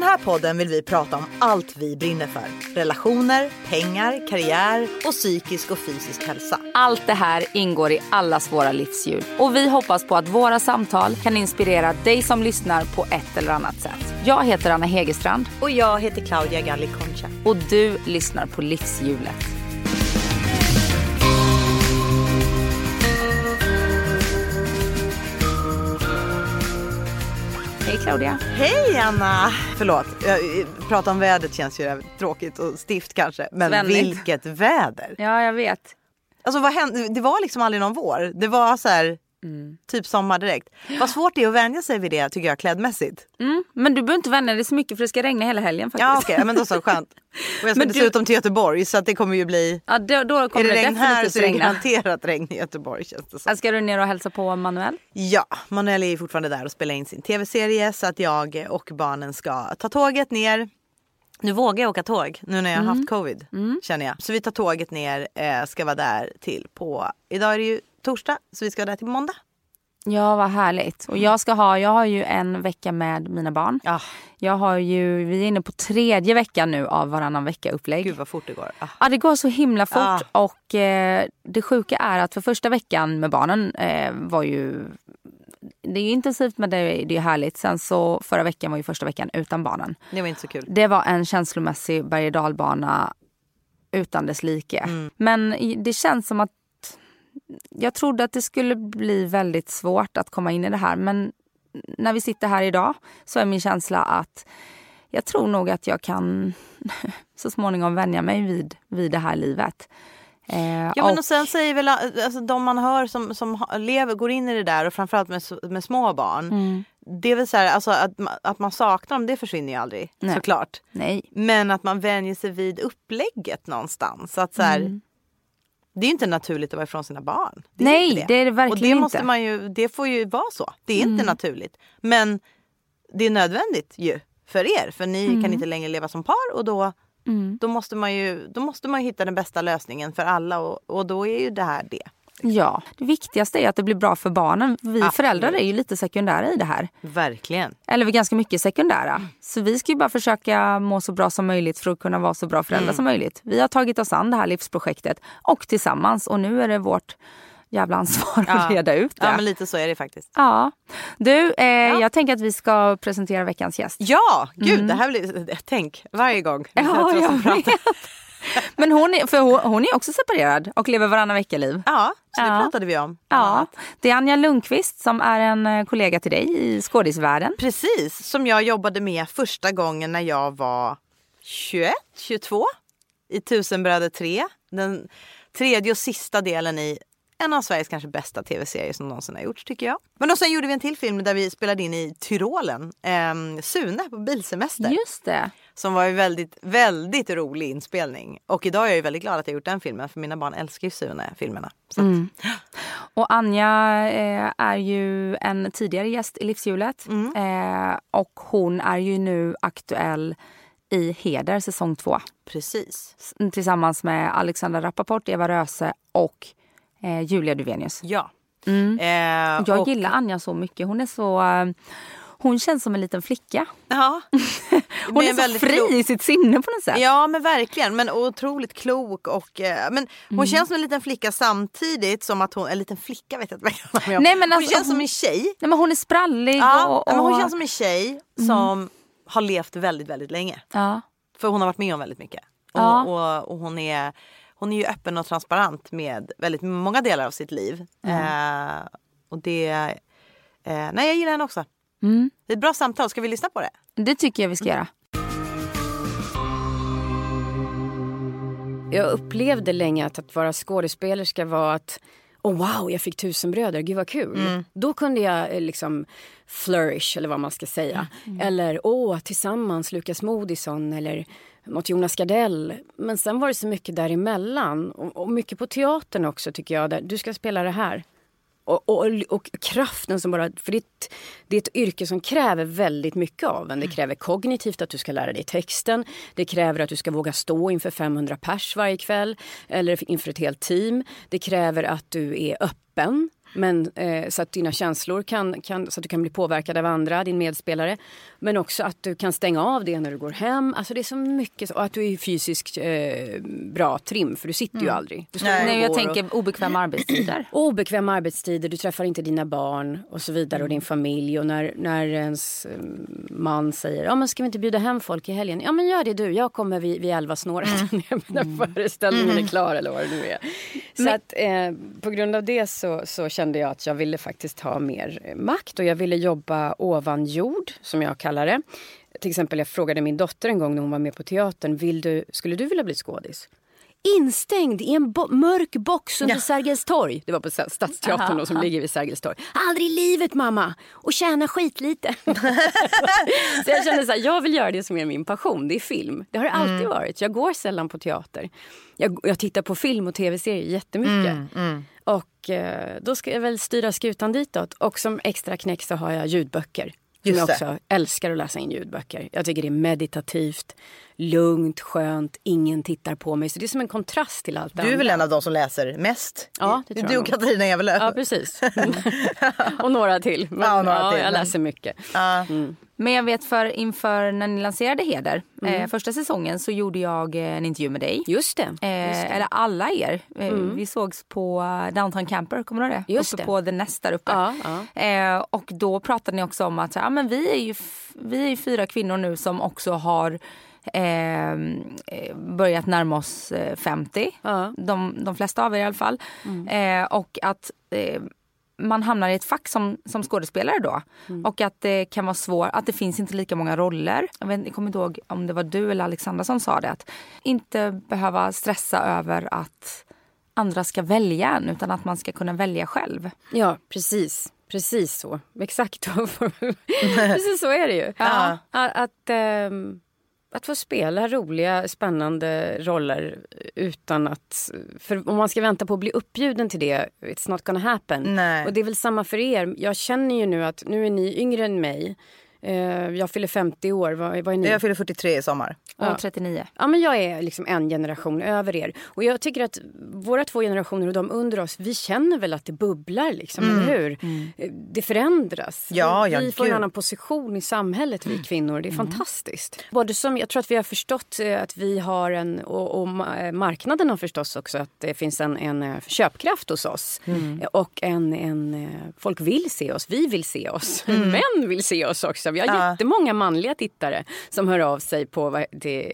den här podden vill vi prata om allt vi brinner för. Relationer, pengar, karriär och psykisk och fysisk hälsa. Allt det här ingår i allas våra livshjul och vi hoppas på att våra samtal kan inspirera dig som lyssnar på ett eller annat sätt. Jag heter Anna Hegerstrand Och jag heter Claudia Galli Concha. och du lyssnar på Livshjulet. Claudia. Hej Anna! Förlåt, prata om vädret känns ju tråkigt och stift kanske. Men Svennigt. vilket väder! Ja, jag vet. Alltså vad hände? Det var liksom aldrig någon vår. Det var så här, typ sommar direkt. Vad svårt det är att vänja sig vid det tycker jag klädmässigt. Mm, men du behöver inte vänja dig så mycket för det ska regna hela helgen faktiskt. Ja okej, men då så skönt. Och jag ska Men du- dessutom till Göteborg så att det kommer ju bli... Ja, då, då Är kommer det det, regn här så är det garanterat regn i Göteborg känns det som. Ska du ner och hälsa på Manuel? Ja, Manuel är ju fortfarande där och spelar in sin tv-serie så att jag och barnen ska ta tåget ner. Nu vågar jag åka tåg nu när jag har haft covid känner jag. Så vi tar tåget ner, eh, ska vara där till på, idag är det ju torsdag så vi ska vara där till måndag. Ja, vad härligt. Och jag ska ha, jag har ju en vecka med mina barn. Ja, Jag har ju, vi är inne på tredje veckan nu av varannan vecka upplägg. gud vad fort det går. Ah. Ja, det går så himla fort. Ja. Och eh, det sjuka är att för första veckan med barnen eh, var ju... Det är intensivt men det är, det är härligt. Sen så förra veckan var ju första veckan utan barnen. Det var inte så kul. Det var en känslomässig berg och dalbana utan dess like. Mm. Men det känns som att jag trodde att det skulle bli väldigt svårt att komma in i det här. Men när vi sitter här idag så är min känsla att jag tror nog att jag kan så småningom vänja mig vid, vid det här livet. Eh, Ja men och- och sen säger väl alltså, de man hör som, som lever, går in i det där och framförallt med, med små barn. Mm. Det är väl så här, alltså, att, att man saknar dem det försvinner ju aldrig Nej. såklart. nej. Men att man vänjer sig vid upplägget någonstans. Så att så här, Det är inte naturligt att vara ifrån sina barn. Det är Mm. Nej, inte det är det Och det, verkligen måste inte. Man ju, det får ju vara så. Det är Mm. inte naturligt. Men det är nödvändigt ju för er. För ni Mm. kan inte längre leva som par och då, då, måste man ju, då måste man hitta den bästa lösningen för alla. Och, och då är ju det här det. Ja, det viktigaste är att det blir bra för barnen. Vi Absolut. föräldrar är ju lite sekundära i det här. Verkligen. Eller vi är ganska mycket sekundära. Så vi ska ju bara försöka må så bra som möjligt för att kunna vara så bra föräldrar som möjligt. Vi har tagit oss an det här livsprojektet och tillsammans och nu är det vårt jävla ansvar att reda ut det. Ja men lite så är det faktiskt. Ja. Du, eh, jag tänker att vi ska presentera veckans gäst. Ja, gud det här blir, tänk varje gång. Mm. Ja, Jag jag vet. Men hon är, för hon, hon är också separerad och lever varannan vecka-liv. Ja, så det Ja. pratade vi om. Ja, det är Anja Lundqvist som är en eh, kollega till dig i skådisvärlden. Precis, som jag jobbade med första gången när jag var 21, 22 i Tusenbröder 3. Den tredje och sista delen i en av Sveriges kanske bästa tv-serier som någonsin har gjorts tycker jag. Men och sen gjorde vi en till film där vi spelade in i Tyrolen, eh, Sune på bilsemester. Just det. Som var en väldigt, väldigt rolig inspelning. Och idag är jag ju väldigt glad att jag gjort den filmen för mina barn älskar ju Sune-filmerna. Att, Och Anja eh, är ju en tidigare gäst i Livshjulet. Eh, och hon är ju nu aktuell i Heder säsong två. Precis. Tillsammans med Alexandra Rappaport, Eva Röse och eh, Julia Duvenius. Ja. Eh, Jag och- gillar Anja så mycket. Hon är så... Hon känns som en liten flicka. Ja. Hon är så fri i sitt sinne på något sätt. Ja men verkligen, men otroligt klok och eh, men hon känns som en liten flicka samtidigt som att hon, en liten flicka vet jag inte vad jag. Nej, men Hon alltså, känns som hon- en tjej. Nej, men hon är sprallig. Ja, och, men hon och- känns som en tjej som har levt väldigt väldigt länge. Ja. För hon har varit med om väldigt mycket. Och, Ja. och, och hon, är, hon är ju öppen och transparent med väldigt många delar av sitt liv. Eh, och det, eh, nej jag gillar henne också. Mm. Det är ett bra samtal, ska vi lyssna på det? Det tycker jag vi ska göra. Jag upplevde länge att, att vara skådespelerska var att Oh wow, jag fick tusen bröder, gud vad kul. Då kunde jag eh, liksom flourish eller vad man ska säga. Eller åh, tillsammans Lukas Moodysson eller något Jonas Gardell. Men sen var det så mycket däremellan och, och mycket på teatern också tycker jag. Där, du ska spela det här. Och, och, och kraften som bara... För det är, ett, det är ett yrke som kräver väldigt mycket av en. Det kräver kognitivt att du ska lära dig texten. Det kräver att du ska våga stå inför 500 pers varje kväll. Eller inför ett helt team. Det kräver att du är öppen. Men, eh, så att dina känslor kan, kan, så att du kan bli påverkad av andra, din medspelare. Men också att du kan stänga av det när du går hem. Alltså det är så mycket. Och att du är fysiskt eh, bra trim, för du sitter ju aldrig. Du Nej. jag går och- tänker obekväma arbetstider. Obekväma arbetstider, du träffar inte dina barn och så vidare och din familj. Och när, när ens eh, man säger ja men ska vi inte bjuda hem folk i helgen? Ja men gör det du, jag kommer vid, vid elva snåret när föreställningen är klar eller vad det nu är. Så att eh, på grund av det så, så kände jag att jag ville faktiskt ha mer eh, makt och jag ville jobba ovan jord som jag kallar det. Till exempel jag frågade min dotter en gång när hon var med på teatern, Vill du, skulle du vilja bli skådis? Instängd i en bo- mörk box under Ja. Sergels torg. Det var på Stadsteatern då, som ligger vid Sergels torg. Aldrig i livet mamma! Och tjäna skitlite. så jag kände så här, jag vill göra det som är min passion. Det är film. Det har det alltid varit. Jag går sällan på teater. Jag, jag tittar på film och tv-serier jättemycket. Och eh, då ska jag väl styra skutan ditåt. Och som extra knäck så har jag ljudböcker. Som Just jag det. också älskar att läsa in ljudböcker. Jag tycker det är meditativt, lugnt, skönt, ingen tittar på mig. Så det är som en kontrast till allt det Du är andra. väl en av de som läser mest? Ja, det tror Du jag och nog. Katarina Evelöv. Ja, precis. och några till. Men, Ja, några till, jag läser mycket. Ja. Men jag vet för inför när ni lanserade Heder, Mm. eh, första säsongen så gjorde jag eh, en intervju med dig. Just det. Eh, Just det. Eller alla er. Eh, Vi sågs på eh, Downtown Camper, kommer du ihåg det? Just uppe det. på The Nest där uppe. Ja, ja. Eh, och då pratade ni också om att ja, men vi, är ju, vi är ju fyra kvinnor nu som också har eh, eh, börjat närma oss eh, 50. Ja. De, de flesta av er i alla fall. Eh, och att eh, man hamnar i ett fack som, som skådespelare då. Och att det kan vara svårt, att det finns inte lika många roller. Jag, vet, jag kommer inte ihåg om det var du eller Alexandra som sa det. Att inte behöva stressa över att andra ska välja en utan att man ska kunna välja själv. Ja, precis. Precis så. Exakt. precis så är det ju. Ja. Att, att, ehm, att få spela roliga, spännande roller utan att... För om man ska vänta på att bli uppbjuden till det, it's not gonna happen. Nej. Och det är väl samma för er. Jag känner ju nu att nu är ni yngre än mig. Eh, jag fyller 50 år. Vad, vad är ni? Jag fyller 43 i sommar. Och Ja. 39. Ja, men jag är liksom en generation över er. Och jag tycker att våra två generationer och de under oss, vi känner väl att det bubblar liksom, eller hur? Eh, Det förändras. Ja, vi ja, vi får gud. en annan position i samhället, vi kvinnor. Det är fantastiskt. Både som, jag tror att vi har förstått eh, att vi har en, och, och ma- marknaden har förstås också att det finns en, en köpkraft hos oss. Eh, Och en, en, folk vill se oss, vi vill se oss. Män vill se oss också. Vi har Ja. jättemånga manliga tittare som hör av sig på vad det,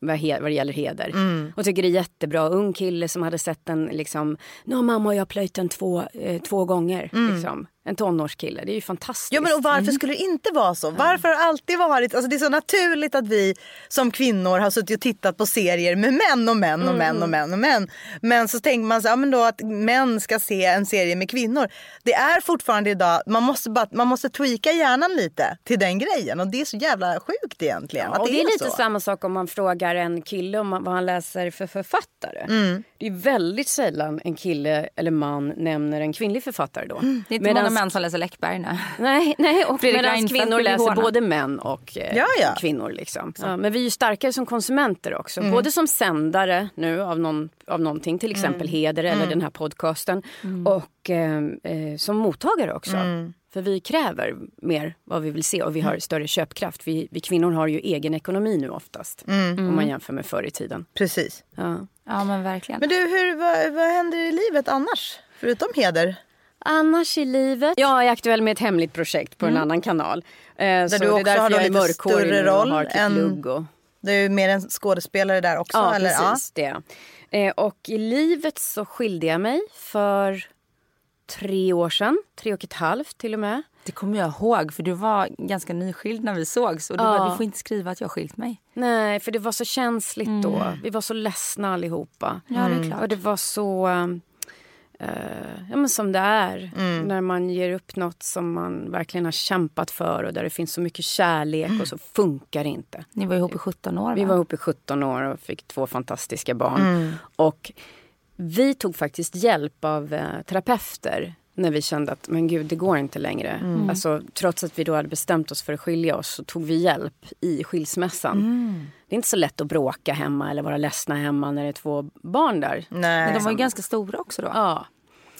vad, det gäller heder. Och tycker det är jättebra. Ung kille som hade sett en liksom, nu har mamma och jag plöjt den två, eh, två gånger. Liksom. En tonårskille, det är ju fantastiskt. Ja, men och varför skulle det inte vara så? Varför har det alltid varit... Alltså det är så naturligt att vi som kvinnor har suttit och tittat på serier med män och män och män och män och män. Men så tänker man så, ja, men då att män ska se en serie med kvinnor. Det är fortfarande idag, man måste, bara, man måste tweaka hjärnan lite till den grejen. Och det är så jävla sjukt egentligen. Ja, och det är lite så. samma sak om man frågar en kille om vad han läser för författare. Mm. Det är väldigt sällan en kille eller man nämner en kvinnlig författare då. Det män som läser Läckberg. Nej. Nej, nej och medan kvinnor läser både män och eh, Ja, ja. kvinnor. Liksom. Ja, men vi är ju starkare som konsumenter också. Både som sändare nu av, någon, av någonting, till exempel Heder eller den här podcasten. Och eh, eh, som mottagare också. För vi kräver mer vad vi vill se och vi har större köpkraft. Vi, vi kvinnor har ju egen ekonomi nu oftast. Om man jämför med förr i tiden. Precis. Ja. Ja men verkligen. Men du, hur, vad, vad händer i livet annars? Förutom heder? Annars i livet? Jag är aktuell med ett hemligt projekt på en annan kanal. Eh, Där så du det är också har jag lite större och roll har typ än- lugg och... Du är mer en skådespelare där också? Ja, eller? precis. Det. Eh, och i livet så skilde jag mig för tre år sedan. Tre och ett halvt till och med. Det kommer jag ihåg för du var ganska nyskild när vi sågs och du, Ja. var, du får inte skriva att jag har skilt mig. Nej, för det var så känsligt då. Vi var så ledsna allihopa. Ja det är klart. Och det var så... eh, ja, men som det är när man ger upp något som man verkligen har kämpat för och där det finns så mycket kärlek och så funkar det inte. Ni var ihop i 17 år Vi va? var ihop i 17 år och fick två fantastiska barn. Och vi tog faktiskt hjälp av eh, terapeuter när vi kände att men gud, det går inte längre. Alltså, trots att vi då hade bestämt oss för att skilja oss så tog vi hjälp i skilsmässan. Det är inte så lätt att bråka hemma eller vara ledsna hemma när det är två barn där. Nej. Men de var ju ganska stora också då. Ja.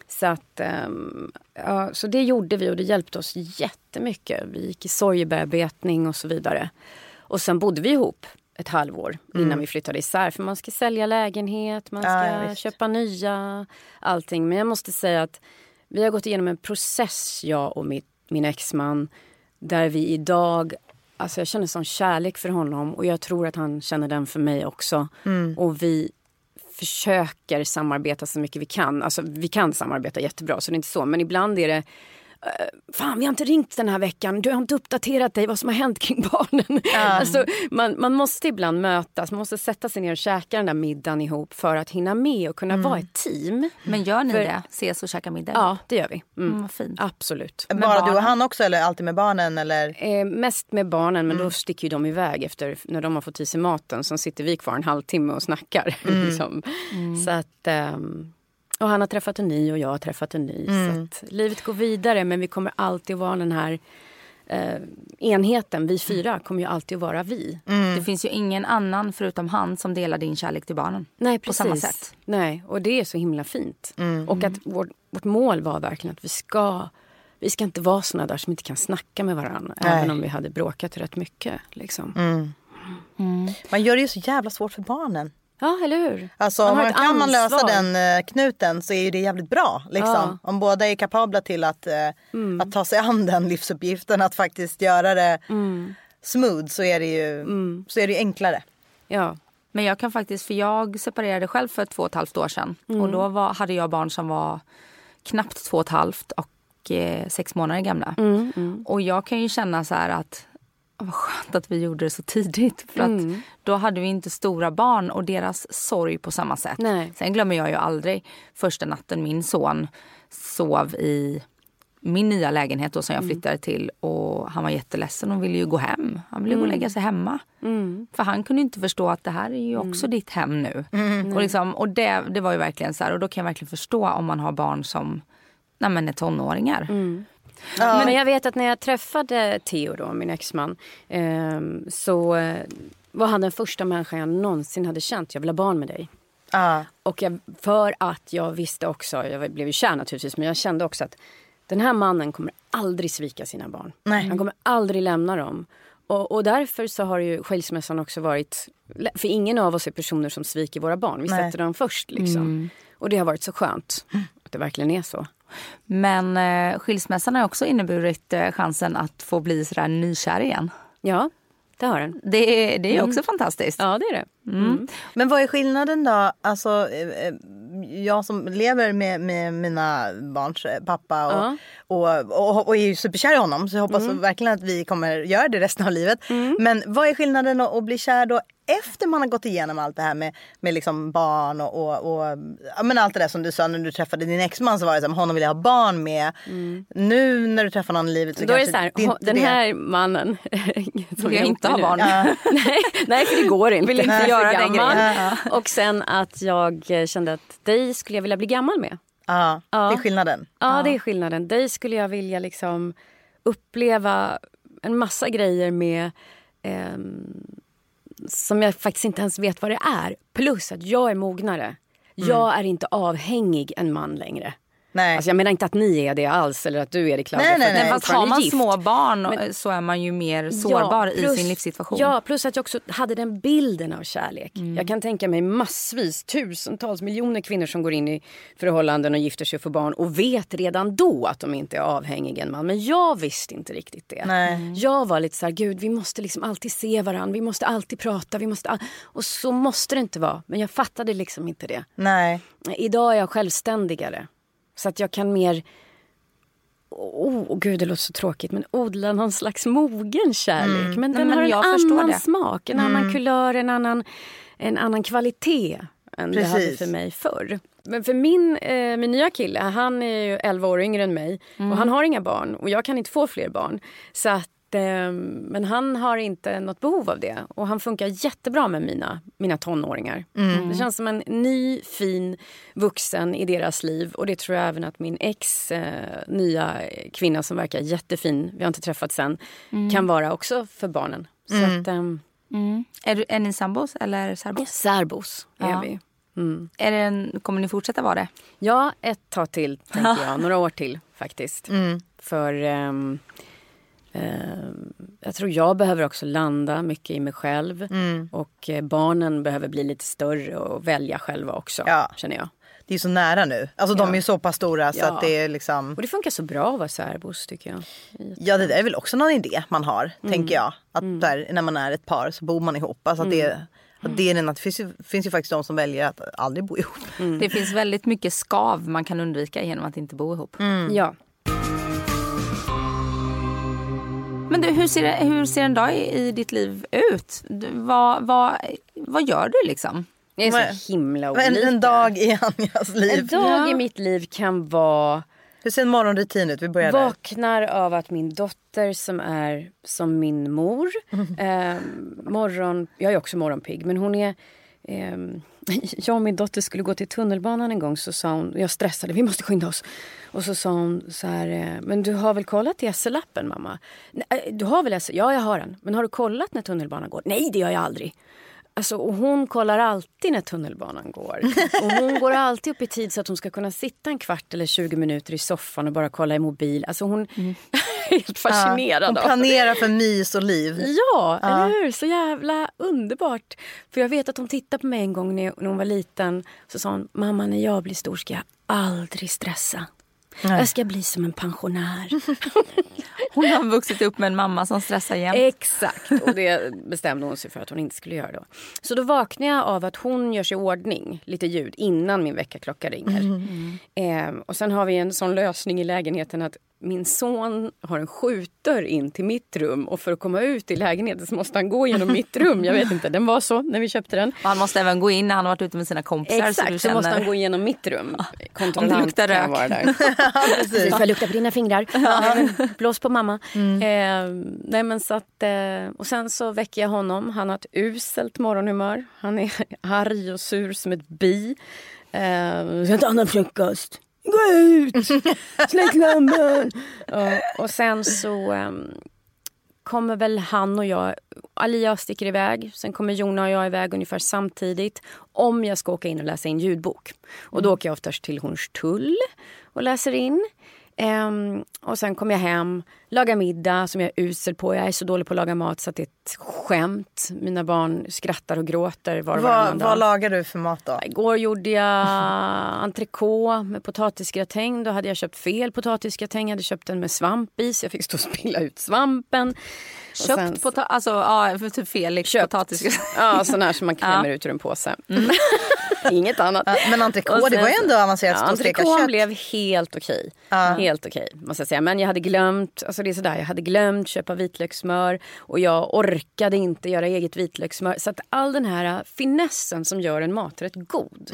Så, att, ehm, ja, så det gjorde vi och det hjälpte oss jättemycket. Vi gick i sorgebearbetning och så vidare. Och sen bodde vi ihop ett halvår innan Mm. vi flyttade isär. För man ska sälja lägenhet, man ska Ja, köpa nya, allting. Men jag måste säga att vi har gått igenom en process, jag och mitt, min exman, där vi idag Alltså jag känner sån kärlek för honom och jag tror att han känner den för mig också. Mm. Och vi försöker samarbeta så mycket vi kan. Alltså vi kan samarbeta jättebra så det är inte så. Men ibland är det Fan, vi har inte ringt den här veckan. Du har inte uppdaterat dig vad som har hänt kring barnen. Alltså, man, man måste ibland mötas, man måste sätta sig ner och käka den där middagen ihop för att hinna med och kunna vara ett team. Men gör ni För- det? Ses och käka middag? Ja, det gör vi. Mm. Mm, vad fint. Absolut. Med Bara du och han också eller alltid med barnen eller? Eh, mest med barnen, men då sticker ju de iväg efter när de har fått i sig maten. Så sitter vi kvar en halvtimme och snackar. liksom. Så att, ehm, och han har träffat en ny och jag har träffat en ny. Så att livet går vidare, men vi kommer alltid att vara den här eh, enheten. Vi fyra kommer ju alltid att vara vi. Det finns ju ingen annan förutom han som delar din kärlek till barnen. Nej, På precis. samma sätt. Nej, och det är så himla fint. Och att vårt, vårt mål var verkligen att vi ska vi ska inte vara såna där som inte kan snacka med varandra. Nej. Även om vi hade bråkat rätt mycket. Liksom. Man gör det ju så jävla svårt för barnen. Ja, eller hur? Alltså Man man, ett kan man lösa den eh, knuten så är ju det jävligt bra. Liksom. Ja. Om båda är kapabla till att, eh, Mm. att ta sig an den livsuppgiften, att faktiskt göra det Mm. smooth så är det ju, så är det enklare. Ja. Men jag kan faktiskt, för jag separerade själv för två och ett halvt år sedan. Och då var, hade jag barn som var knappt två och ett halvt och eh, sex månader gamla. Och jag kan ju känna så här att "Åh, vad skönt att vi gjorde det så tidigt. För att då hade vi inte stora barn och deras sorg på samma sätt. Nej. Sen glömmer jag ju aldrig första natten min son sov i min nya lägenhet då som jag flyttade till och han var jätteledsen och ville ju gå hem. Han ville gå och lägga sig hemma. För han kunde inte förstå att det här är ju också ditt hem nu. Och, liksom, och det, det var ju verkligen så här och då kan jag verkligen förstå om man har barn som nej men är tonåringar. Men jag vet att när jag träffade Theo, då, min exman, ehm, så eh, var han den första människan jag någonsin hade känt. Jag vill ha barn med dig. Ja. Och jag, för att jag visste också, jag blev ju kär naturligtvis, men jag kände också att den här mannen kommer aldrig svika sina barn. Nej. Han kommer aldrig lämna dem. Och, och därför så har ju skilsmässan också varit... För ingen av oss är personer som sviker våra barn. Vi Nej. sätter dem först. Liksom. Och det har varit så skönt att det verkligen är så. Men eh, skilsmässan har också inneburit eh, chansen att få bli sådär nykär igen. Ja, det har den. Det, är- det är också fantastiskt. Ja, det är det. Mm. Men vad är skillnaden då? Alltså, eh, eh, jag som lever med, med mina barns eh, pappa och, Ja. och, och, och är ju superkär i honom så jag hoppas verkligen att vi kommer göra det resten av livet. Men vad är skillnaden att, att bli kär då efter man har gått igenom allt det här med, med liksom barn och, och, och men allt det där som du sa när du träffade din exman så var det så här, honom vill jag ha barn med. Nu när du träffar någon i livet så Då är det kanske så här, det den det. här mannen... som Vill jag inte ha med barn. nu. nej, nej, för det går inte. Vill inte är göra den gammal. grejen. Och sen att jag kände att dig skulle jag vilja bli gammal med. Ja, Ja. det är skillnaden. Ja, det är skillnaden. Dig skulle jag vilja liksom uppleva en massa grejer med ehm, som jag faktiskt inte ens vet vad det är. Plus att jag är mognare. Jag är inte avhängig en man längre. Nej. Alltså jag menar inte att ni är det alls eller att du är det Claudia. Nej, nej, nej. fast har man små barn Men- så är man ju mer sårbar i sin livssituation. Ja, plus att jag också hade den bilden av kärlek. Mm. Jag kan tänka mig massvis, tusentals miljoner kvinnor som går in i förhållanden och gifter sig och får barn och vet redan då att de inte är avhängiga en man. Men jag visste inte riktigt det. Nej. Jag var lite så här, gud vi måste liksom alltid se varandra, vi måste alltid prata, vi måste all... Och så måste det inte vara. Men jag fattade liksom inte det. Nej. Idag är jag självständigare. Så att jag kan mer... Oh, oh, gud, det låter så tråkigt, men odla någon slags mogen kärlek. Men den men har en annan det. smak, en annan kulör, en annan, en annan kvalitet än det hade Precis. för mig förr. Men för min, eh, min nya kille, han är ju 11 år yngre än mig och han har inga barn och jag kan inte få fler barn. Så att, men han har inte något behov av det och han funkar jättebra med mina, mina tonåringar. Det känns som en ny fin vuxen i deras liv och det tror jag även att min ex eh, nya kvinna som verkar jättefin, vi har inte träffats än, kan vara också för barnen. Så att, ehm, Mm. Är, du, är ni sambos eller särbos? särbos är Ja. vi. Är det en, kommer ni fortsätta vara det? Ja, ett tag till, tänker jag. Några år till faktiskt. För ehm, ehm, jag tror jag behöver också landa mycket i mig själv. Och eh, barnen behöver bli lite större och välja själva också, Ja. känner jag. Det är så nära nu. Alltså de är ju så pass stora så Ja. att det är liksom. Och det funkar så bra att vara särbos, tycker jag. Ja det där är väl också någon idé man har tänker jag. Att där, när man är ett par så bor man ihop. Alltså att det, att det, är den, att det finns, ju, finns ju faktiskt de som väljer att aldrig bo ihop. Det finns väldigt mycket skav man kan undvika genom att inte bo ihop. Ja. Men du, hur ser, hur ser en dag i, i ditt liv ut? Du, vad, vad, vad gör du liksom? Det är så himla En, olika. en dag i Anjas liv. En dag Ja. i mitt liv kan vara Hur ser en morgonrutin ut? Vi börjar där. Vaknar av att min dotter som är som min mor. Eh, morgon, jag är också morgonpigg men hon är... Eh, jag och min dotter skulle gå till tunnelbanan en gång så sa hon, jag stressade, vi måste skynda oss. Och så sa hon så här, eh, men du har väl kollat i SL-appen mamma? Eh, du har väl SL? Ja jag har den. Men har du kollat när tunnelbanan går? Nej det gör jag aldrig. Alltså, och hon kollar alltid när tunnelbanan går. Och hon går alltid upp i tid så att hon ska kunna sitta en kvart eller 20 minuter i soffan och bara kolla i mobil. Alltså hon är helt fascinerad Hon av planerar för mys och liv. Ja, eller hur? Så jävla underbart. För jag vet att hon tittade på mig en gång när när hon var liten. Så sa hon, mamma när jag blir stor ska jag aldrig stressa. Jag ska bli som en pensionär. Hon har vuxit upp med en mamma som stressar jämt. Exakt, och det bestämde hon sig för att hon inte skulle göra då. Så då vaknar jag av att hon gör sig i ordning, lite ljud, innan min väckarklocka ringer. Eh, och sen har vi en sån lösning i lägenheten att min son har en skjutdörr in till mitt rum och för att komma ut i lägenheten så måste han gå genom mitt rum. Jag vet inte, den var så när vi köpte den. Och han måste även gå in när han har varit ute med sina kompisar. så Exakt, så känner... måste han gå igenom mitt rum. Om det Kontrollant luktar rök. vara där. Precis, får jag lukta på dina fingrar? Blås på mamma. Eh, nej, men så att, eh, och sen så väcker jag honom. Han har ett uselt morgonhumör. Han är arg och sur som ett bi. Eh, jag ska inte någon frukost. Gå ut! Släck lampan! Ja, och sen så ehm, kommer väl han och jag, Alia sticker iväg, sen kommer Jona och jag iväg ungefär samtidigt om jag ska åka in och läsa in ljudbok. Och då åker jag oftast till Hornstull och läser in. Ehm, och sen kommer jag hem, lagar middag som jag är usel på. Jag är så dålig på att laga mat så att det är ett skämt. Mina barn skrattar och gråter var och varannan Vad, dag. vad lagar du för mat då? Igår gjorde jag entrecote med potatisgratäng. Då hade jag köpt fel potatisgratäng. Jag hade köpt den med svamp i så jag fick stå och spilla ut svampen. Köpt sen- pota- alltså, ja, för typ Felix Köpt. potatis. Ja, sån här som man klämmer ut ur en påse. Inget annat. Ja, Men entrecote, det var ju ändå avancerat Ja, kött. blev helt okej. Helt okej, måste jag säga. Men jag hade glömt, alltså det är sådär, jag hade glömt köpa vitlökssmör och jag orkade inte göra eget vitlökssmör. Så att all den här finessen som gör en maträtt god,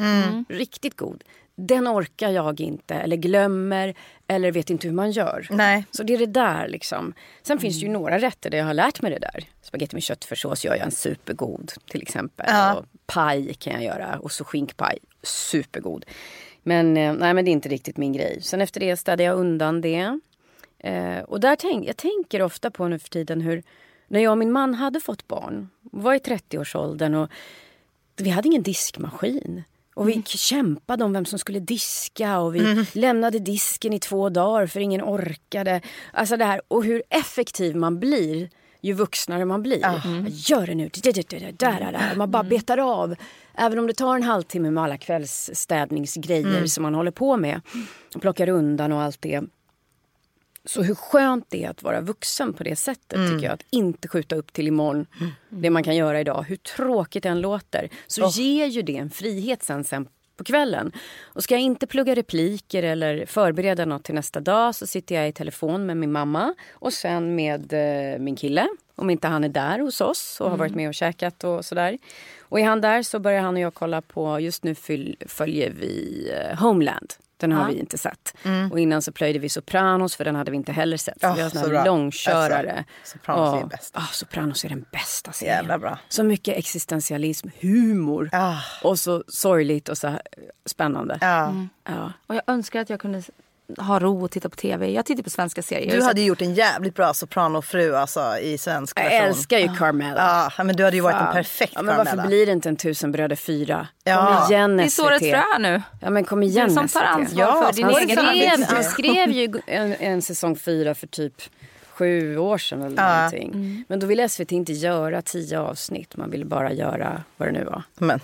riktigt god, den orkar jag inte eller glömmer eller vet inte hur man gör. Nej. Så det är det där liksom. Sen finns det ju några rätter där jag har lärt mig det där. Spagetti med köttfärssås gör jag en supergod till exempel. Ja. Och paj kan jag göra och så skinkpaj. Supergod. Men, eh, nej, men det är inte riktigt min grej. Sen efter det städade jag undan det. Eh, och där tänk, jag tänker ofta på nu för tiden hur när jag och min man hade fått barn, var i 30-årsåldern och vi hade ingen diskmaskin. Och vi kämpade om vem som skulle diska och vi lämnade disken i två dagar för ingen orkade. Alltså det här, och hur effektiv man blir ju vuxnare man blir. Gör det nu, där, där, där, där. Man bara betar av. Även om det tar en halvtimme med alla kvällsstädningsgrejer som man håller på med. Och plockar undan och allt det. Så hur skönt det är att vara vuxen på det sättet tycker jag. Att inte skjuta upp till imorgon det man kan göra idag. Hur tråkigt det än låter. Så ger ju det en frihet sen, sen på kvällen. Och ska jag inte plugga repliker eller förbereda något till nästa dag så sitter jag i telefon med min mamma och sen med eh, min kille. Om inte han är där hos oss och har varit med och käkat och sådär. Och är han där så börjar han och jag kolla på, just nu följer vi eh, Homeland. Den har Ja. vi inte sett. Och innan så plöjde vi Sopranos för den hade vi inte heller sett. Så Ja, vi har så bra. här långkörare. Alltså, Sopranos är Ja. bäst. Ah, Sopranos är den bästa serien. Jävla bra. Så mycket existentialism, humor Ah. och så sorgligt och så här spännande. Ja. Ja. Och jag önskar att jag kunde ha ro och titta på tv. Jag tittar på svenska serier. Jag Du hade ju gjort en jävligt bra sopranofru alltså, i svensk Jag version. älskar ju Carmela. Ja, men du hade ju varit en perfekt ja, men Carmela. Varför blir det inte en tusenbröder fyra? Ja. Kom igen Det är SVT. sårets frö nu. Ja men kom igen Du som tar SVT. ansvar Ja, för din egen skrev- han skrev ju en, en säsong fyra för typ sju år sedan eller Ja. någonting. Men då ville SVT inte göra tio avsnitt. Man ville bara göra vad det nu var. Men,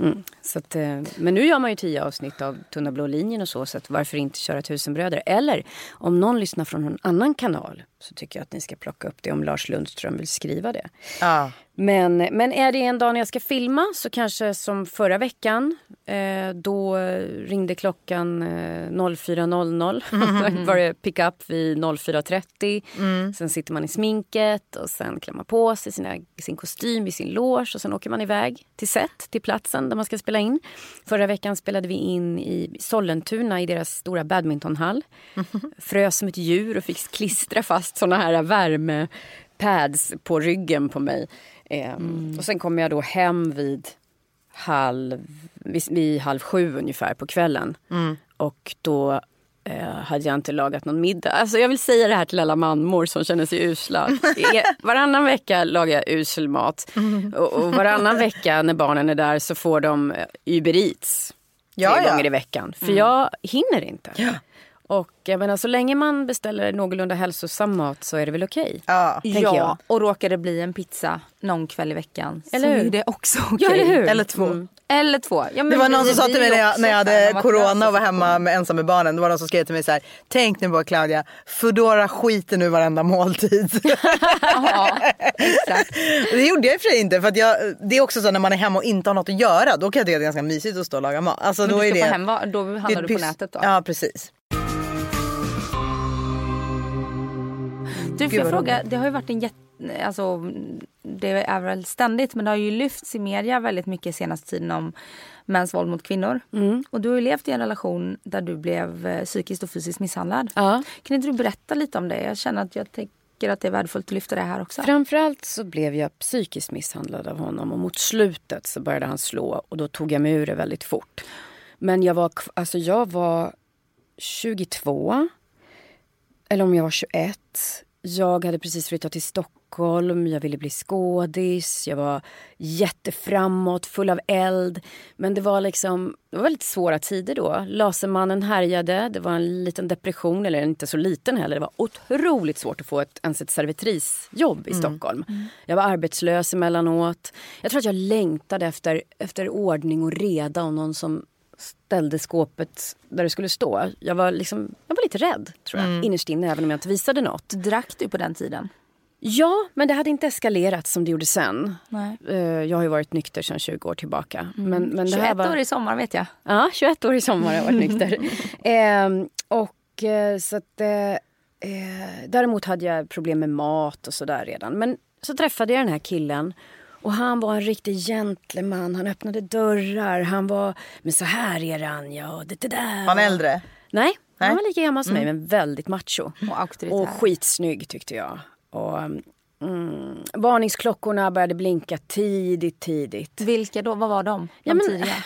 Mm. Så att, eh, men nu gör man ju tio avsnitt av Tunna blå linjen och så. Så varför inte köra Tusenbröder? Eller om någon lyssnar från någon annan kanal så tycker jag att ni ska plocka upp det om Lars Lundström vill skriva det. ja. Men, men är det en dag när jag ska filma så kanske som förra veckan. Eh, då ringde klockan eh, 04.00. Då var det pick-up vid 04.30. Sen sitter man i sminket och sen klär man på sig sina, sin kostym i sin loge och sen åker man iväg till set, till platsen där man ska spela in. Förra veckan spelade vi in i Sollentuna i deras stora badmintonhall. Frös som ett djur och fick klistra fast såna här värmepads på ryggen på mig. Eh, Och sen kom jag då hem vid halv, vid, halv sju ungefär på kvällen. Och då eh, hade jag inte lagat någon middag. Alltså jag vill säga det här till alla mammor som känner sig usla. Varannan vecka lagar jag usel mat. Och, och varannan vecka när barnen är där så får de eh, Uber Eats. Tre Ja, ja. gånger i veckan. För jag hinner inte. Och jag menar, så länge man beställer någorlunda hälsosam mat så är det väl okej. Ja. Tänker ja, jag. och råkar det bli en pizza någon kväll i veckan Eller så hur? är det också okej. Ja, eller hur? Eller två. Mm. Eller två. Ja, men Det var någon som sa till mig när jag, också när jag hade corona och var hemma med ensam med barnen. Det var någon som skrev till mig så här. Tänk nu på Claudia, Foodora skiter nu varenda måltid. Ja, exakt. det gjorde jag i och för sig inte. För att jag, det är också så när man är hemma och inte har något att göra. Då kan jag tycka att det är ganska mysigt att stå och laga mat. Alltså, Men då du är ska det, hem, då handlar det du på nätet då? Ja precis. Du, får jag fråga, det har ju varit en jätte... Alltså, det är väl ständigt, men det har ju lyfts i media väldigt mycket senaste tiden om mäns våld mot kvinnor. Mm. Och du har ju levt i en relation där du blev eh, psykiskt och fysiskt misshandlad. Ja. Kan inte du berätta lite om det? Jag känner att jag tänker att det är värdefullt att lyfta det här också. Framförallt så blev jag psykiskt misshandlad av honom och mot slutet så började han slå och då tog jag mig ur det väldigt fort. Men jag var, alltså jag var 22, eller om jag var 21. Jag hade precis flyttat till Stockholm, jag ville bli skådis, jag var jätteframåt, full av eld. Men det var liksom, det var väldigt svåra tider då. Lasermannen härjade, det var en liten depression, eller inte så liten heller. Det var otroligt svårt att få ett, ens ett servitrisjobb i Stockholm. Jag var arbetslös emellanåt. Jag tror att jag längtade efter, efter ordning och reda och någon som ställde skåpet där det skulle stå. Jag var, liksom, jag var lite rädd, tror jag, innerst inne, även om jag inte visade något. Drack du på den tiden? Ja, men det hade inte eskalerat som det gjorde sen. Nej. Eh, Jag har ju varit nykter sedan 20 år tillbaka. Men, men det 21 här var... år i sommar vet jag. Ja, 21 år i sommar har jag varit nykter. Ehm, och eh, så att... Eh, eh, däremot hade jag problem med mat och sådär redan. Men så träffade jag den här killen. Och han var en riktig gentleman. Han öppnade dörrar. Han var... Men så här är det Anja och det, det där. Var han äldre? Nej, Nej. han var lika gammal som mig men väldigt macho. Och auktoritär. Och skitsnygg tyckte jag. Och, mm, varningsklockorna började blinka tidigt, tidigt. Vilka då? Vad var de? De Ja, men- tidiga?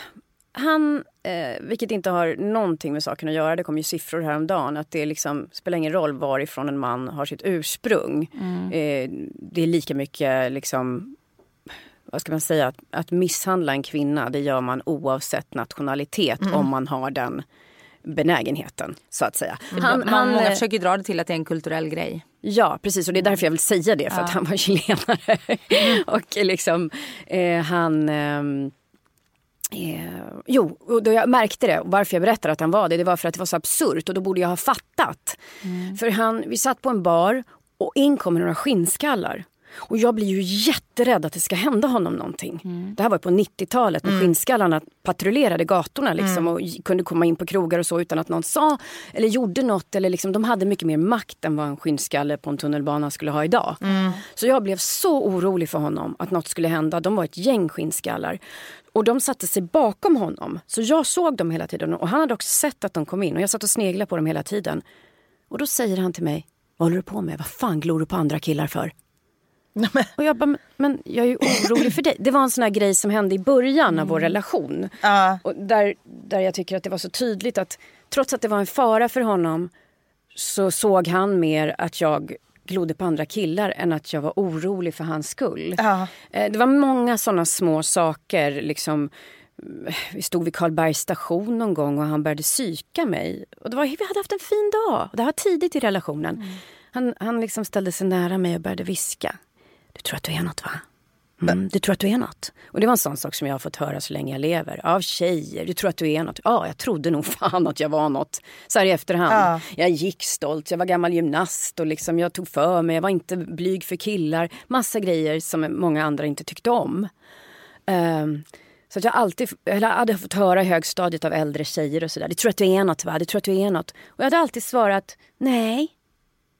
Han, eh, vilket inte har någonting med saken att göra, det kom ju siffror häromdagen, att det liksom, spelar ingen roll varifrån en man har sitt ursprung. Eh, det är lika mycket liksom, vad ska man säga, att, att misshandla en kvinna, det gör man oavsett nationalitet om man har den benägenheten, så att säga. Han, Man, han, många eh, försöker dra det till att det är en kulturell grej. Ja, precis. Och det är därför jag vill säga det. För att han var chilenare. och liksom, eh, han... ehm, Eh, jo, och då jag märkte det. Och varför jag berättade att han var det, det var för att det var så absurt. Och då borde jag ha fattat. För han, vi satt på en bar och in kommer några skinnskallar. Och jag blir ju jätterädd att det ska hända honom någonting. Det här var på 90-talet när skinnskallarna patrullerade gatorna liksom, och j- kunde komma in på krogar och så utan att någon sa eller gjorde något. Eller liksom, de hade mycket mer makt än vad en skinnskalle på en tunnelbana skulle ha idag. Så jag blev så orolig för honom att något skulle hända. De var ett gäng skinnskallar. Och de satte sig bakom honom. Så jag såg dem hela tiden och han hade också sett att de kom in. Och jag satt och sneglade på dem hela tiden. Och då säger han till mig, vad håller du på med? Vad fan glor du på andra killar för? Och jag bara, men, men jag är ju orolig för dig. Det var en sån här grej som hände i början av vår relation. Ja. Och där, där jag tycker att det var så tydligt att trots att det var en fara för honom så såg han mer att jag glodde på andra killar än att jag var orolig för hans skull. Ja. Eh, Det var många såna små saker. Liksom, mm, vi stod vid Karlbergs station någon gång och han började psyka mig. Och det var, vi hade haft en fin dag. Det var tidigt i relationen. Han, han liksom ställde sig nära mig och började viska. Du tror att du är något va? Mm, du tror att du är något? Och det var en sån sak som jag har fått höra så länge jag lever. Av tjejer. Du tror att du är något? Ja, jag trodde nog fan att jag var något. Så här i efterhand. Ja. Jag gick stolt, jag var gammal gymnast och liksom jag tog för mig. Jag var inte blyg för killar. Massa grejer som många andra inte tyckte om. Ehm, så att jag alltid, eller hade fått höra i högstadiet av äldre tjejer och sådär. Du tror att du är något va? Du tror att du är något? Och jag hade alltid svarat nej.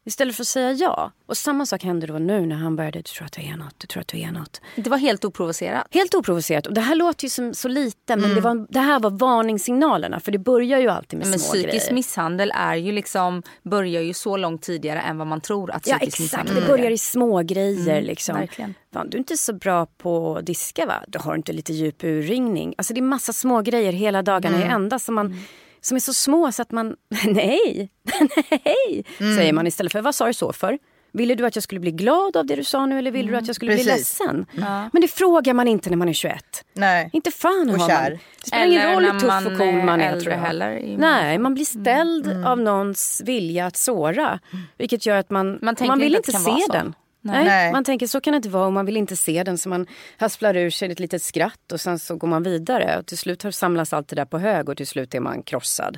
Istället för att säga ja. Och samma sak hände då nu när han började, du tror att du är något, du tror att du är något. Det var helt oprovocerat. Helt oprovocerat. Och det här låter ju som så lite men det, var, det här var varningssignalerna. För det börjar ju alltid med Men små psykisk grejer. misshandel är ju liksom, börjar ju så långt tidigare än vad man tror att Ja psykisk exakt, misshandel det börjar i små grejer liksom. verkligen. Fan, du är inte så bra på att diska va? Du har inte lite djup urringning. Alltså det är massa små grejer hela dagarna i ända som man som är så små så att man, nej, nej, säger man istället för vad sa du så för? Ville du att jag skulle bli glad av det du sa nu eller ville du att jag skulle bli Precis. ledsen? Men det frågar man inte när man är 21. Nej. Inte fan Och har kär. man. Det spelar ingen roll hur tuff och cool man är tror jag. heller. Nej, man blir ställd av någons vilja att såra. Vilket gör att man, Man man, vill inte se den. Nej. Nej. Man tänker så kan det inte vara och man vill inte se den så man hasplar ur sig ett litet skratt och sen så går man vidare. Och till slut har- samlas allt det där på hög och till slut är man krossad.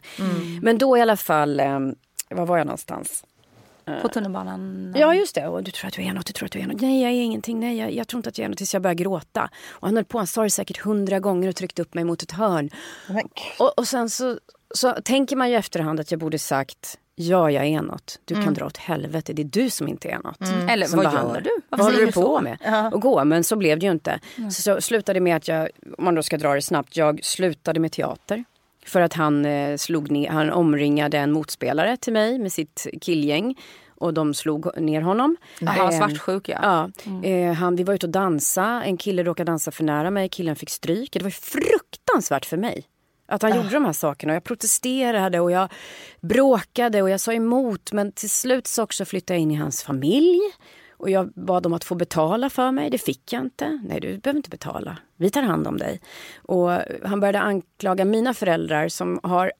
Men då i alla fall, eh, var var jag någonstans? På tunnelbanan. Ja just det, och du tror att du är något, du tror att du är något. Nej jag är ingenting, nej jag, jag tror inte att jag är något tills jag börjar gråta. Och han höll på, han sa det säkert hundra gånger och tryckte upp mig mot ett hörn. Och, och sen så, så tänker man ju efterhand att jag borde sagt ja, jag är något. Du kan dra åt helvete, det är du som inte är något. Eller som vad gör behandlar. du? Varför Vad håller du på så? med? Och gå, men så blev det ju inte. Så, så slutade med att jag, om man då ska dra det snabbt, jag slutade med teater. För att han, eh, slog ner, han omringade en motspelare till mig med sitt killgäng. Och de slog ner honom. Jaha, Eh, svartsjuk ja. Ja, eh, han, vi var ute och dansa. En kille råkade dansa för nära mig. Killen fick stryk. Det var fruktansvärt för mig. Att han gjorde de här sakerna. Och Jag protesterade och jag bråkade och jag sa emot. Men till slut så också flyttade jag in i hans familj. Och jag bad dem att få betala för mig. Det fick jag inte. Nej, du behöver inte betala. Vi tar hand om dig. Och han började anklaga mina föräldrar som har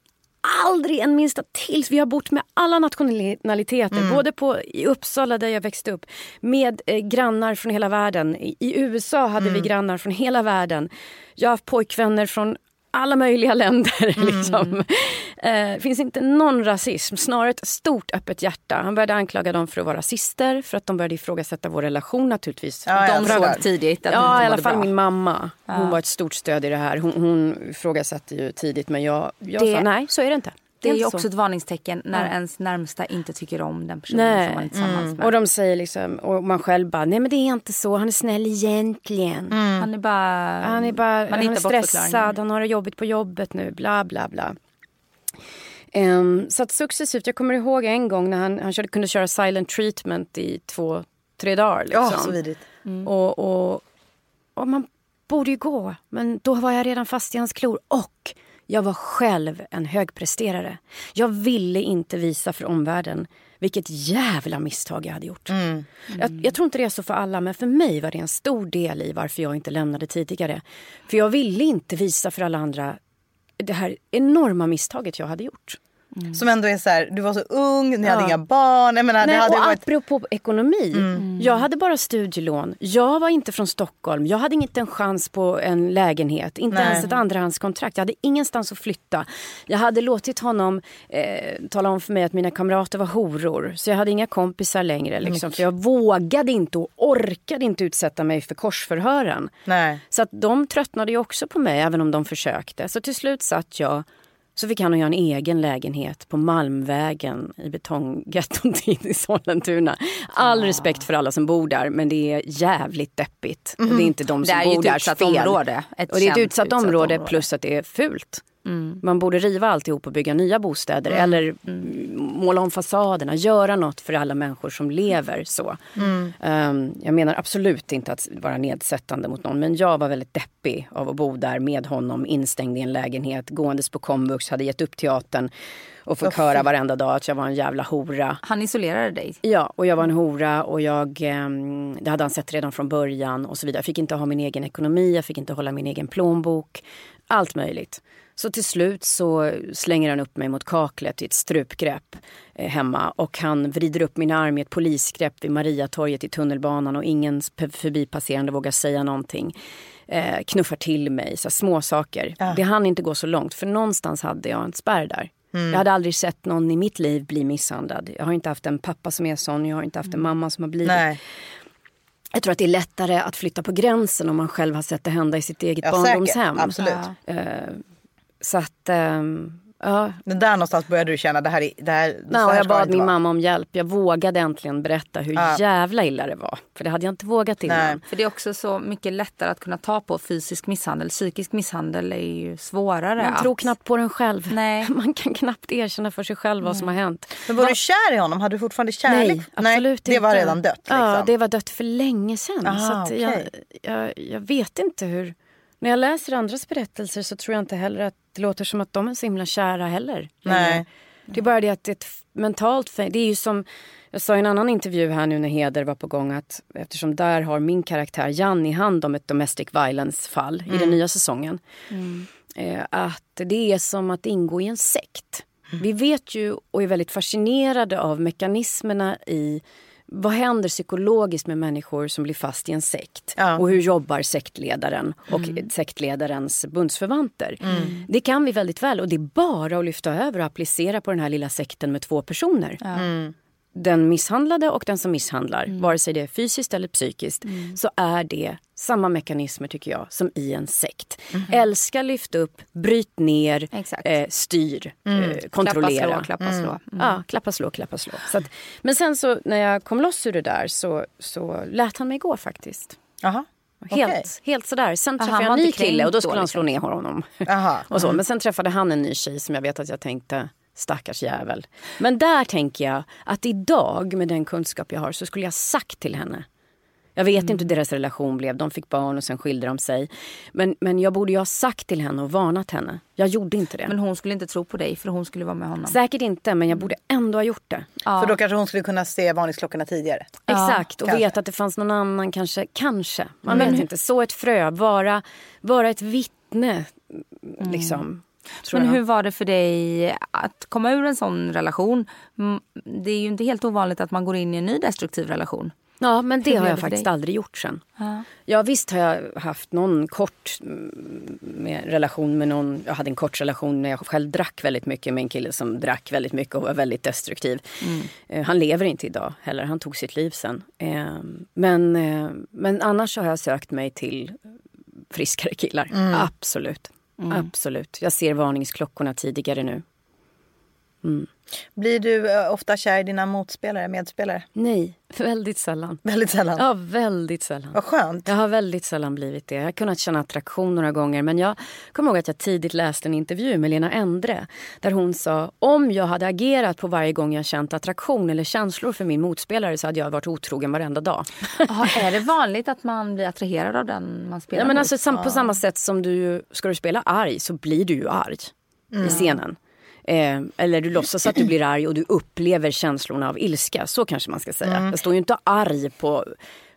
aldrig en minsta tills. Vi har bott med alla nationaliteter, både på, i Uppsala där jag växte upp, med eh, grannar från hela världen. I, i USA hade vi grannar från hela världen. Jag har haft pojkvänner från alla möjliga länder. Liksom. Eh, finns inte någon rasism, snarare ett stort öppet hjärta. Han började anklaga dem för att vara rasister, för att de började ifrågasätta vår relation naturligtvis. Ja, ja, De såg tidigt att Ja, i alla fall bra. min mamma. Hon var ett stort stöd i det här. Hon, hon ifrågasatte ju tidigt men jag, jag Det- sa nej, så är det inte. Det är ju också så. ett varningstecken när Ja. ens närmsta inte tycker om den personen Nej. som man är tillsammans med. Och de säger liksom, och man själv bara, nej men det är inte så, han är snäll egentligen. Han är bara... Han är, bara, man han är stressad, han har det jobbigt på jobbet nu, bla bla bla. Ehm, så att successivt, jag kommer ihåg en gång när han, han körde, kunde köra silent treatment i två, tre dagar. Liksom. Ja, så vidrigt. Och, och, och man borde ju gå, men då var jag redan fast i hans klor. Och jag var själv en högpresterare. Jag ville inte visa för omvärlden vilket jävla misstag jag hade gjort. Jag, jag tror inte det är så för alla, men för mig var det en stor del i varför jag inte lämnade tidigare. För jag ville inte visa för alla andra det här enorma misstaget jag hade gjort. Som ändå är så här, du var så ung, ni hade Ja. inga barn. Jag menar, Nej, det hade och varit... apropå ekonomi. Jag hade bara studielån. Jag var inte från Stockholm. Jag hade inte en chans på en lägenhet. Inte Nej. ens ett andrahandskontrakt. Jag hade ingenstans att flytta. Jag hade låtit honom eh, tala om för mig att mina kamrater var horor. Så jag hade inga kompisar längre. Liksom, för jag vågade inte och orkade inte utsätta mig för korsförhören. Nej. Så att de tröttnade ju också på mig även om de försökte. Så till slut satt jag så fick han och jag en egen lägenhet på Malmvägen i betonggettot i Sollentuna. All respekt för alla som bor där men det är jävligt deppigt. Och Det är inte de Det som är ju bor ett där utsatt fel. område. Ett och det är ett utsatt, utsatt område, område. plus att det är fult. Man borde riva alltihop och bygga nya bostäder eller mm, måla om fasaderna, göra något för alla människor som lever så. Mm. Um, jag menar absolut inte att vara nedsättande mot någon men jag var väldigt deppig av att bo där med honom instängd i en lägenhet, gåendes på komvux, hade gett upp teatern och fått Oh, höra varenda dag att jag var en jävla hora. Han isolerade dig. Ja, och jag var en hora och jag, ehm, det hade han sett redan från början och så vidare. Jag fick inte ha min egen ekonomi, jag fick inte hålla min egen plånbok. Allt möjligt. Så till slut så slänger han upp mig mot kaklet i ett strupgrepp eh, hemma och han vrider upp min arm i ett polisgrepp vid Mariatorget i tunnelbanan och ingen förbipasserande vågar säga någonting. Eh, knuffar till mig, så små saker. Ja. Det hann inte gå så långt för någonstans hade jag en spärr där. Jag hade aldrig sett någon i mitt liv bli misshandlad. Jag har inte haft en pappa som är sån, jag har inte haft en mamma som har blivit. Nej. Jag tror att det är lättare att flytta på gränsen om man själv har sett det hända i sitt eget Ja, barndomshem. Absolut. Ja. Eh, så att, ehm, ja. Men där någonstans började du känna det här, är- det här, Nej, här jag det bad inte min vara. mamma om hjälp. Jag vågade äntligen berätta hur Ja. jävla illa det var. För det hade jag inte vågat innan. Nej. För det är också så mycket lättare att kunna ta på fysisk misshandel. Psykisk misshandel är ju svårare. Man att... tror knappt på den själv. Nej. Man kan knappt erkänna för sig själv vad som har hänt. Men var du kär i honom? Hade du fortfarande kärlek? Nej, absolut det var inte. redan dött? Liksom. Ja, det var dött för länge sedan. Aha, så att jag, jag, jag vet inte hur... När jag läser andras berättelser så tror jag inte heller att det låter som att de är så himla kära heller. Nej. Det är bara det att det är ett mentalt... Det är ju som... Jag sa i en annan intervju här nu när Heder var på gång att eftersom där har min karaktär Janni hand om ett domestic violence-fall i den nya säsongen. Eh, att det är som att ingå i en sekt. Vi vet ju och är väldigt fascinerade av mekanismerna i vad händer psykologiskt med människor som blir fast i en sekt? Ja. Och hur jobbar sektledaren och sektledarens bundsförvanter? Det kan vi väldigt väl och det är bara att lyfta över och applicera på den här lilla sekten med två personer. Den misshandlade och den som misshandlar, vare sig det är fysiskt eller psykiskt, så är det samma mekanismer tycker jag som i en sekt. Älska, lyft upp, bryt ner, eh, styr, eh, kontrollera. Klappa, slå, klappa, slå. Mm. Ja, klappa, slå, klappa, slå. Så att, men sen så när jag kom loss ur det där så, så lät han mig gå faktiskt. Jaha. Helt, Okej. helt sådär. Sen träffade jag en ny kille och då skulle då, han slå liksom? ner honom. Jaha. och så. Men sen träffade han en ny tjej som jag vet att jag tänkte stackars jävel. Men där tänker jag att idag med den kunskap jag har så skulle jag sagt till henne. Jag vet inte hur deras relation blev. De fick barn och sen skilde de sig. Men, men jag borde ju ha sagt till henne och varnat henne. Jag gjorde inte det. Men hon skulle inte tro på dig för hon skulle vara med honom. Säkert inte, men jag borde ändå ha gjort det. Ja. För då kanske hon skulle kunna se varningsklockorna tidigare. Exakt, och kanske. veta att det fanns någon annan kanske. Kanske. Man vet inte. Så ett frö, vara, vara ett vittne. Liksom. Tror Men hur var det för dig att komma ur en sån relation? Mm, Det är ju inte helt ovanligt att man går in i en ny destruktiv relation. Ja, men det har jag faktiskt dig? aldrig gjort sen. Ja. Ja visst har jag haft någon kort mm, med relation med någon. Jag hade en kort relation när jag själv drack väldigt mycket med en kille som drack väldigt mycket och var väldigt destruktiv. Eh, Han lever inte idag heller, han tog sitt liv sen. Eh, Men, eh, men annars har jag sökt mig till friskare killar. Absolut. Mm. Absolut. Jag ser varningsklockorna tidigare nu. Blir du eh, ofta kär i dina motspelare, medspelare? Nej, väldigt sällan. Väldigt sällan. Ja, väldigt sällan. Vad skönt. Jag har väldigt sällan blivit det. Jag har kunnat känna attraktion några gånger. Men jag kommer ihåg att jag tidigt läste en intervju med Lena Endre. Där hon sa om jag hade agerat på varje gång jag känt attraktion eller känslor för min motspelare så hade jag varit otrogen varenda dag. Jaha, är det vanligt att man blir attraherad av den man spelar Ja, men mot? alltså, på samma sätt som du ska du spela arg så blir du ju arg i scenen. Eh, eller du låtsas att du blir arg och du upplever känslorna av ilska. Så kanske man ska säga. Jag står ju inte arg på,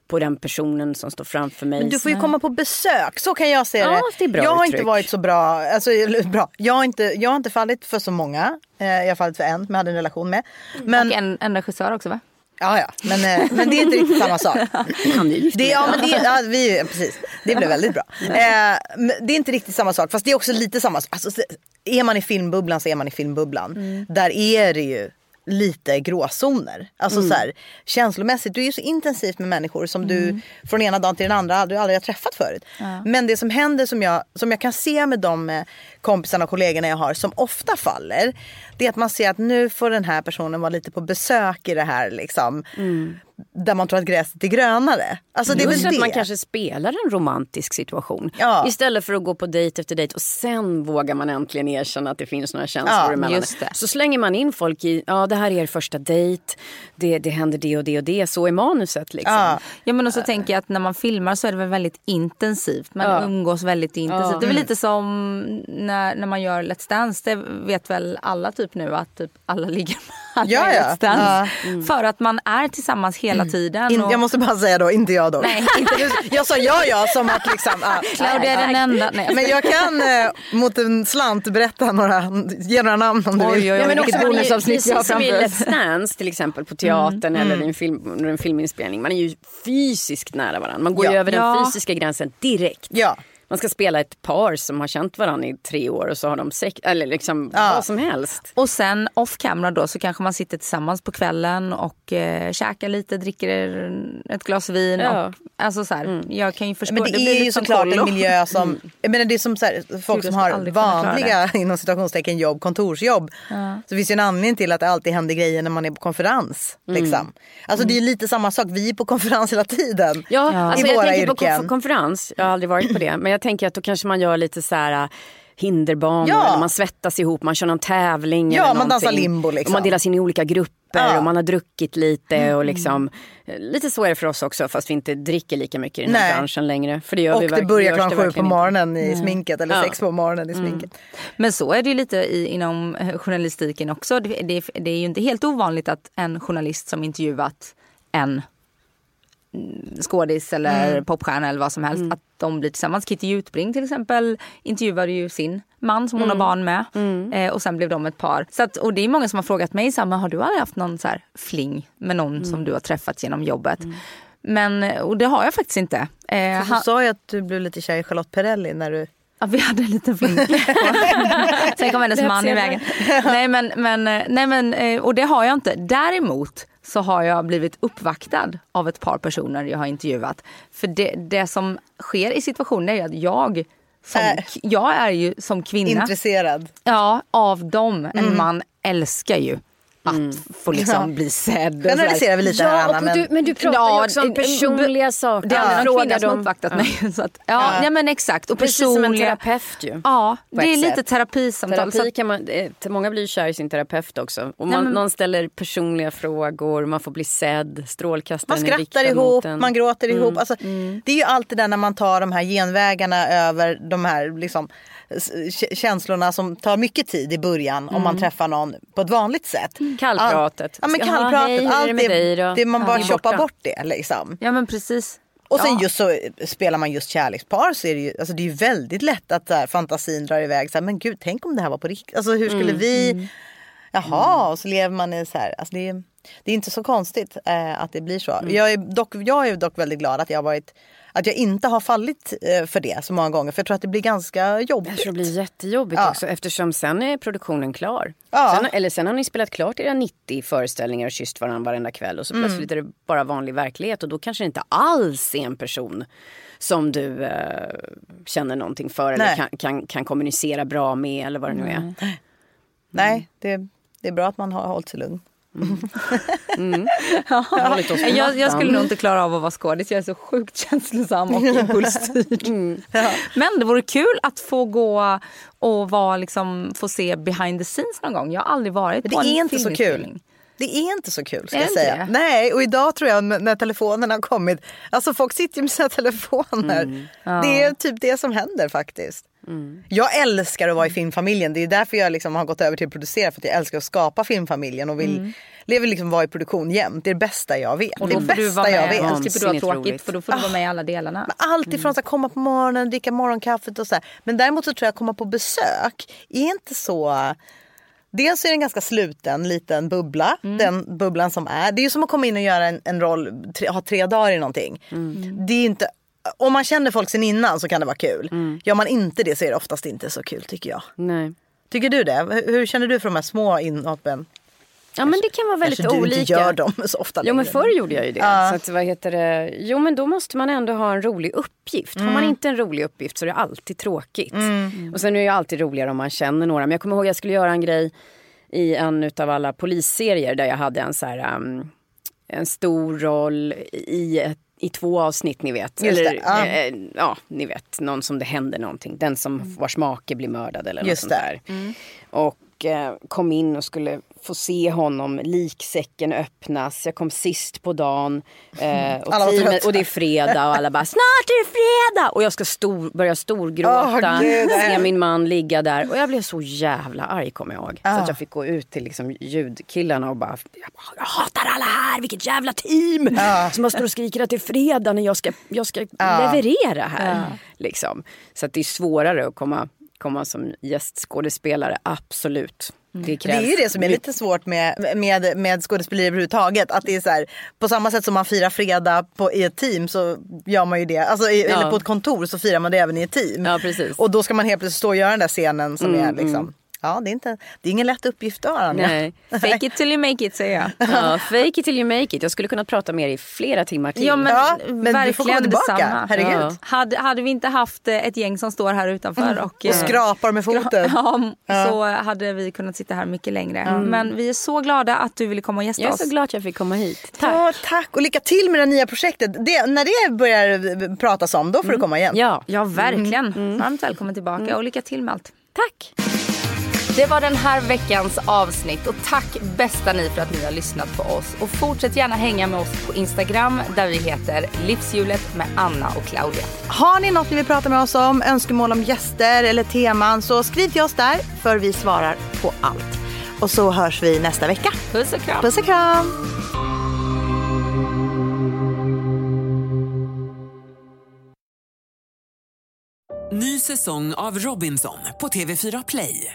på den personen som står framför mig. Men du får ju komma på besök, så kan jag se Ja, det. det är bra jag har uttryck. inte varit så bra, alltså, bra. Jag, har inte, jag har inte fallit för så många. Eh, jag har fallit för en som jag hade en relation med. Men, Och en, en regissör också va? Ja, ja, men, eh, men det är inte riktigt samma sak. Han är gift Det, ja, men det, ja, vi, ja, precis. det blev väldigt bra. Eh, det är inte riktigt samma sak, fast det är också lite samma sak. Alltså, så- är man i filmbubblan så är man i filmbubblan. Där är det ju lite gråzoner. Alltså så här, känslomässigt, du är ju så intensivt med människor som du från ena dagen till den andra aldrig, aldrig har träffat förut. Men det som händer som jag, som jag kan se med de eh, kompisarna och kollegorna jag har som ofta faller. Det är att man ser att nu får den här personen vara lite på besök i det här liksom där man tror att gräset är grönare. Alltså det är Just väl att man det. kanske spelar en romantisk situation. Ja. Istället för att gå på dejt efter dejt och sen vågar man äntligen erkänna att det finns några känslor Ja, emellan. just det. Så slänger man in folk i, ja det här är er första dejt, det, det händer det och det och det, så är manuset liksom. Ja. Ja men och så tänker jag att när man filmar så är det väl väldigt intensivt. Man Ja. umgås väldigt intensivt. Ja. Det är väl lite som när, när man gör Let's Dance. Det vet väl alla typ nu att typ alla ligger med alla Ja, i ja. Let's Dance. För att man är tillsammans hela tiden. In, och- jag måste bara säga då, inte jag då. Nej, inte du. Jag sa ja ja som att liksom... Ah, Claudia är den enda. Nej, Men jag kan eh, mot en slant berätta några, ge några namn om du Oj, vill. oj, oj. Ja, men vilket också, man är ju, bonusavsnitt vi har framför oss. Let's Dance till exempel på teatern eller i en, film, under en filminspelning. Man är ju fysiskt nära varandra. Man går ju Ja. över den fysiska gränsen direkt. Ja. Man ska spela ett par som har känt varandra i tre år och så har de sex, eller liksom Ja. vad som helst. Och sen off camera då så kanske man sitter tillsammans på kvällen och eh, käkar lite, dricker ett glas vin. Ja. Och, alltså så här, jag kan ju förstå. Men det, blir är ju såklart en kollo. miljö som... Jag menar det är som så här, folk som har vanliga inom citationstecken jobb, kontorsjobb. Så finns ju en anledning till att det alltid händer grejer när man är på konferens. Liksom. Alltså det är ju lite samma sak, vi är på konferens hela tiden. Ja, I alltså jag våra tänker på yrken. konferens, jag har aldrig varit på det, men jag tänker att då kanske man gör lite så här äh, hinderbanor Ja. eller man svettas ihop, man kör någon tävling Ja, eller man dansar limbo, liksom. Och man delas in i olika grupper Ja. Mm. och man har druckit lite och liksom Lite så är det för oss också fast vi inte dricker lika mycket i den här Nej. branschen längre. För det gör Och vi det börjar klockan sju på inte. morgonen i sminket eller Ja. sex på morgonen i sminket. Men så är det ju lite i, inom eh, journalistiken också. Det, det, det är ju inte helt ovanligt att en journalist som intervjuat en mm, skådis eller Mm. popstjärna eller vad som helst. Att de blir tillsammans. Kitty Jutbring till exempel intervjuade ju sin man som hon Mm. har barn med. Eh, och sen blev de ett par. Så att, och det är många som har frågat mig, så här, har du aldrig haft någon så här fling med någon Mm. som du har träffat genom jobbet? Men, och det har jag faktiskt inte. Eh, Du han, sa ju att du blev lite kär i Charlotte Perrelli när du... Ja, vi hade en liten fling. Sen kom hennes man i vägen. Nej men, men, eh, nej men, eh, och det har jag inte. Däremot så har jag blivit uppvaktad av ett par personer jag har intervjuat. För det, det som sker i situationen är att jag som, Äh. jag är ju som kvinna Intresserad. ja, av dem. En man älskar ju att få liksom bli sedd. Generaliserar vi lite här Ja, Anna. och Men... du, men du pratar Ja, ju också om personliga saker. Det är aldrig någon kvinna som har uppvaktat mig. Så att, ja, ja. men exakt. Och Precis som en terapeut ju. Ja, det är lite terapisamtal. Terapi kan man, många blir ju kär i sin terapeut också. Och man, men- Någon ställer personliga frågor, man får bli sedd, strålkastaren Man skrattar ihop, man gråter ihop. Alltså, Det är ju alltid där när man tar de här genvägarna över de här liksom, känslorna som tar mycket tid i början om man träffar någon på ett vanligt sätt. Kallpratet. Ja, men kallpratet, hej, är det allt dig det, då? det man bara det choppar bort det liksom. Ja men precis. Och sen ja. just så spelar man just kärlekspar så är det ju, alltså det är ju väldigt lätt att här, fantasin drar iväg. Så här, men gud, tänk om det här var på riktigt. Alltså hur skulle vi... Jaha, och så lever man i så här. Alltså det, är, det är inte så konstigt eh, att det blir så. Jag, är dock, jag är dock väldigt glad att jag varit att jag inte har fallit eh, för det så många gånger. För jag tror att det blir ganska jobbigt. Jag tror det blir jättejobbigt Ja. också eftersom sen är produktionen klar. Ja. Sen, eller sen har ni spelat klart era 90 föreställningar och kysst varandra varenda kväll och så Mm. plötsligt är det bara vanlig verklighet och då kanske det inte alls är en person som du eh, känner någonting för eller Nej. kan, kan, kan kommunicera bra med eller vad det nu är. Nej, det, det är bra att man har hållit sig lugn. Hållit oss på Jag, jag skulle nog inte klara av att vara skådis. Jag är så sjukt känslosam och impulsstyrd. Men det vore kul att få gå och vara, liksom, få se behind the scenes någon gång. Jag har aldrig varit på det en är inte så kul. Det är inte så kul ska jag säga. det? Nej, och idag tror jag när telefonerna har kommit. Alltså folk sitter ju med sina telefoner. Mm. Det är typ det som händer faktiskt. Jag älskar att vara i filmfamiljen. Det är därför jag liksom har gått över till att producera. För att jag älskar att skapa filmfamiljen och vill, lever liksom vara i produktion jämt. Det är det bästa jag vet. Mm. Och det då är får du bästa vara jag med. vet. Slipper du ha tråkigt roligt. för då får du vara med i alla delarna. Allt ifrån att komma på morgonen, dricka morgonkaffet och så här. Men däremot så tror jag att komma på besök är inte så... Dels är det en ganska sluten liten bubbla, den bubblan som är. Det är ju som att komma in och göra en, en roll, tre, ha tre dagar i någonting. Det är inte, om man känner folk sen innan så kan det vara kul. Gör man inte det så är det oftast inte så kul tycker jag. Nej. Tycker du det? Hur, hur känner du för de här små inhoppen? Ja men det kan vara väldigt Kanske du olika. inte gör dem så ofta Jo men förr gjorde jag ju det. Ja. Så att, vad heter det? Jo men då måste man ändå ha en rolig uppgift. Har Mm. man inte en rolig uppgift så är det alltid tråkigt. Och sen är det ju alltid roligare om man känner några. Men jag kommer ihåg jag skulle göra en grej i en utav alla polisserier där jag hade en så här um, en stor roll i ett i två avsnitt, ni vet. Just eller, ja. eh, ja, ni vet. Någon som det händer någonting. Den som vars make blir mördad eller Just något det. sånt där. Och eh, kom in och skulle få se honom, liksäcken öppnas. Jag kom sist på dagen. Eh, och, teamet, och det är fredag och alla bara snart är det fredag! Och jag ska stor, börja storgråta. Gud, här- se min man ligga där. Och jag blev så jävla arg kommer jag ihåg. Så Ah. att jag fick gå ut till liksom ljudkillarna och bara, jag, hatar alla här, vilket jävla team! Som bara står och skriker att det är fredag när jag ska, jag ska leverera här. Liksom. Så att det är svårare att komma, komma som gästskådespelare, absolut. Det, Det krävs är ju det som är lite svårt med, med, med skådespeleri överhuvudtaget. Att det är så här, på samma sätt som man firar fredag på, i ett team så gör man ju det. Alltså, i, Ja. Eller på ett kontor så firar man det även i ett team. Ja. Och då ska man helt plötsligt stå och göra den där scenen som Mm, är liksom. Ja, det är, inte, det är ingen lätt uppgift du har Anja. Nej. Fake it till you make it säger jag. Ja, fake it till you make it. Jag skulle kunna prata med er i flera timmar till. Ja men, Ja, men vi får komma verkligen tillbaka. detsamma. Herregud. Ja. Hade, hade vi inte haft eh, ett gäng som står här utanför och, Och skrapar med foten. ja, så hade vi kunnat sitta här mycket längre. Men vi är så glada att du ville komma och gästa Jag är oss. så glad att jag fick komma hit. Tack. Ja, tack och lycka till med det nya projektet. Det, när det börjar pratas om då får du komma igen. Ja, Ja, verkligen. Varmt välkommen tillbaka och lycka till med allt. tack. Det var den här veckans avsnitt och tack bästa ni för att ni har lyssnat på oss. Och fortsätt gärna hänga med oss på Instagram där vi heter Livshjulet med Anna och Claudia. Har ni något ni vill prata med oss om, önskemål om gäster eller teman så skriv till oss där för vi svarar på allt. Och så hörs vi nästa vecka. Puss och kram. Puss och kram! Ny säsong av Robinson på TV4 Play.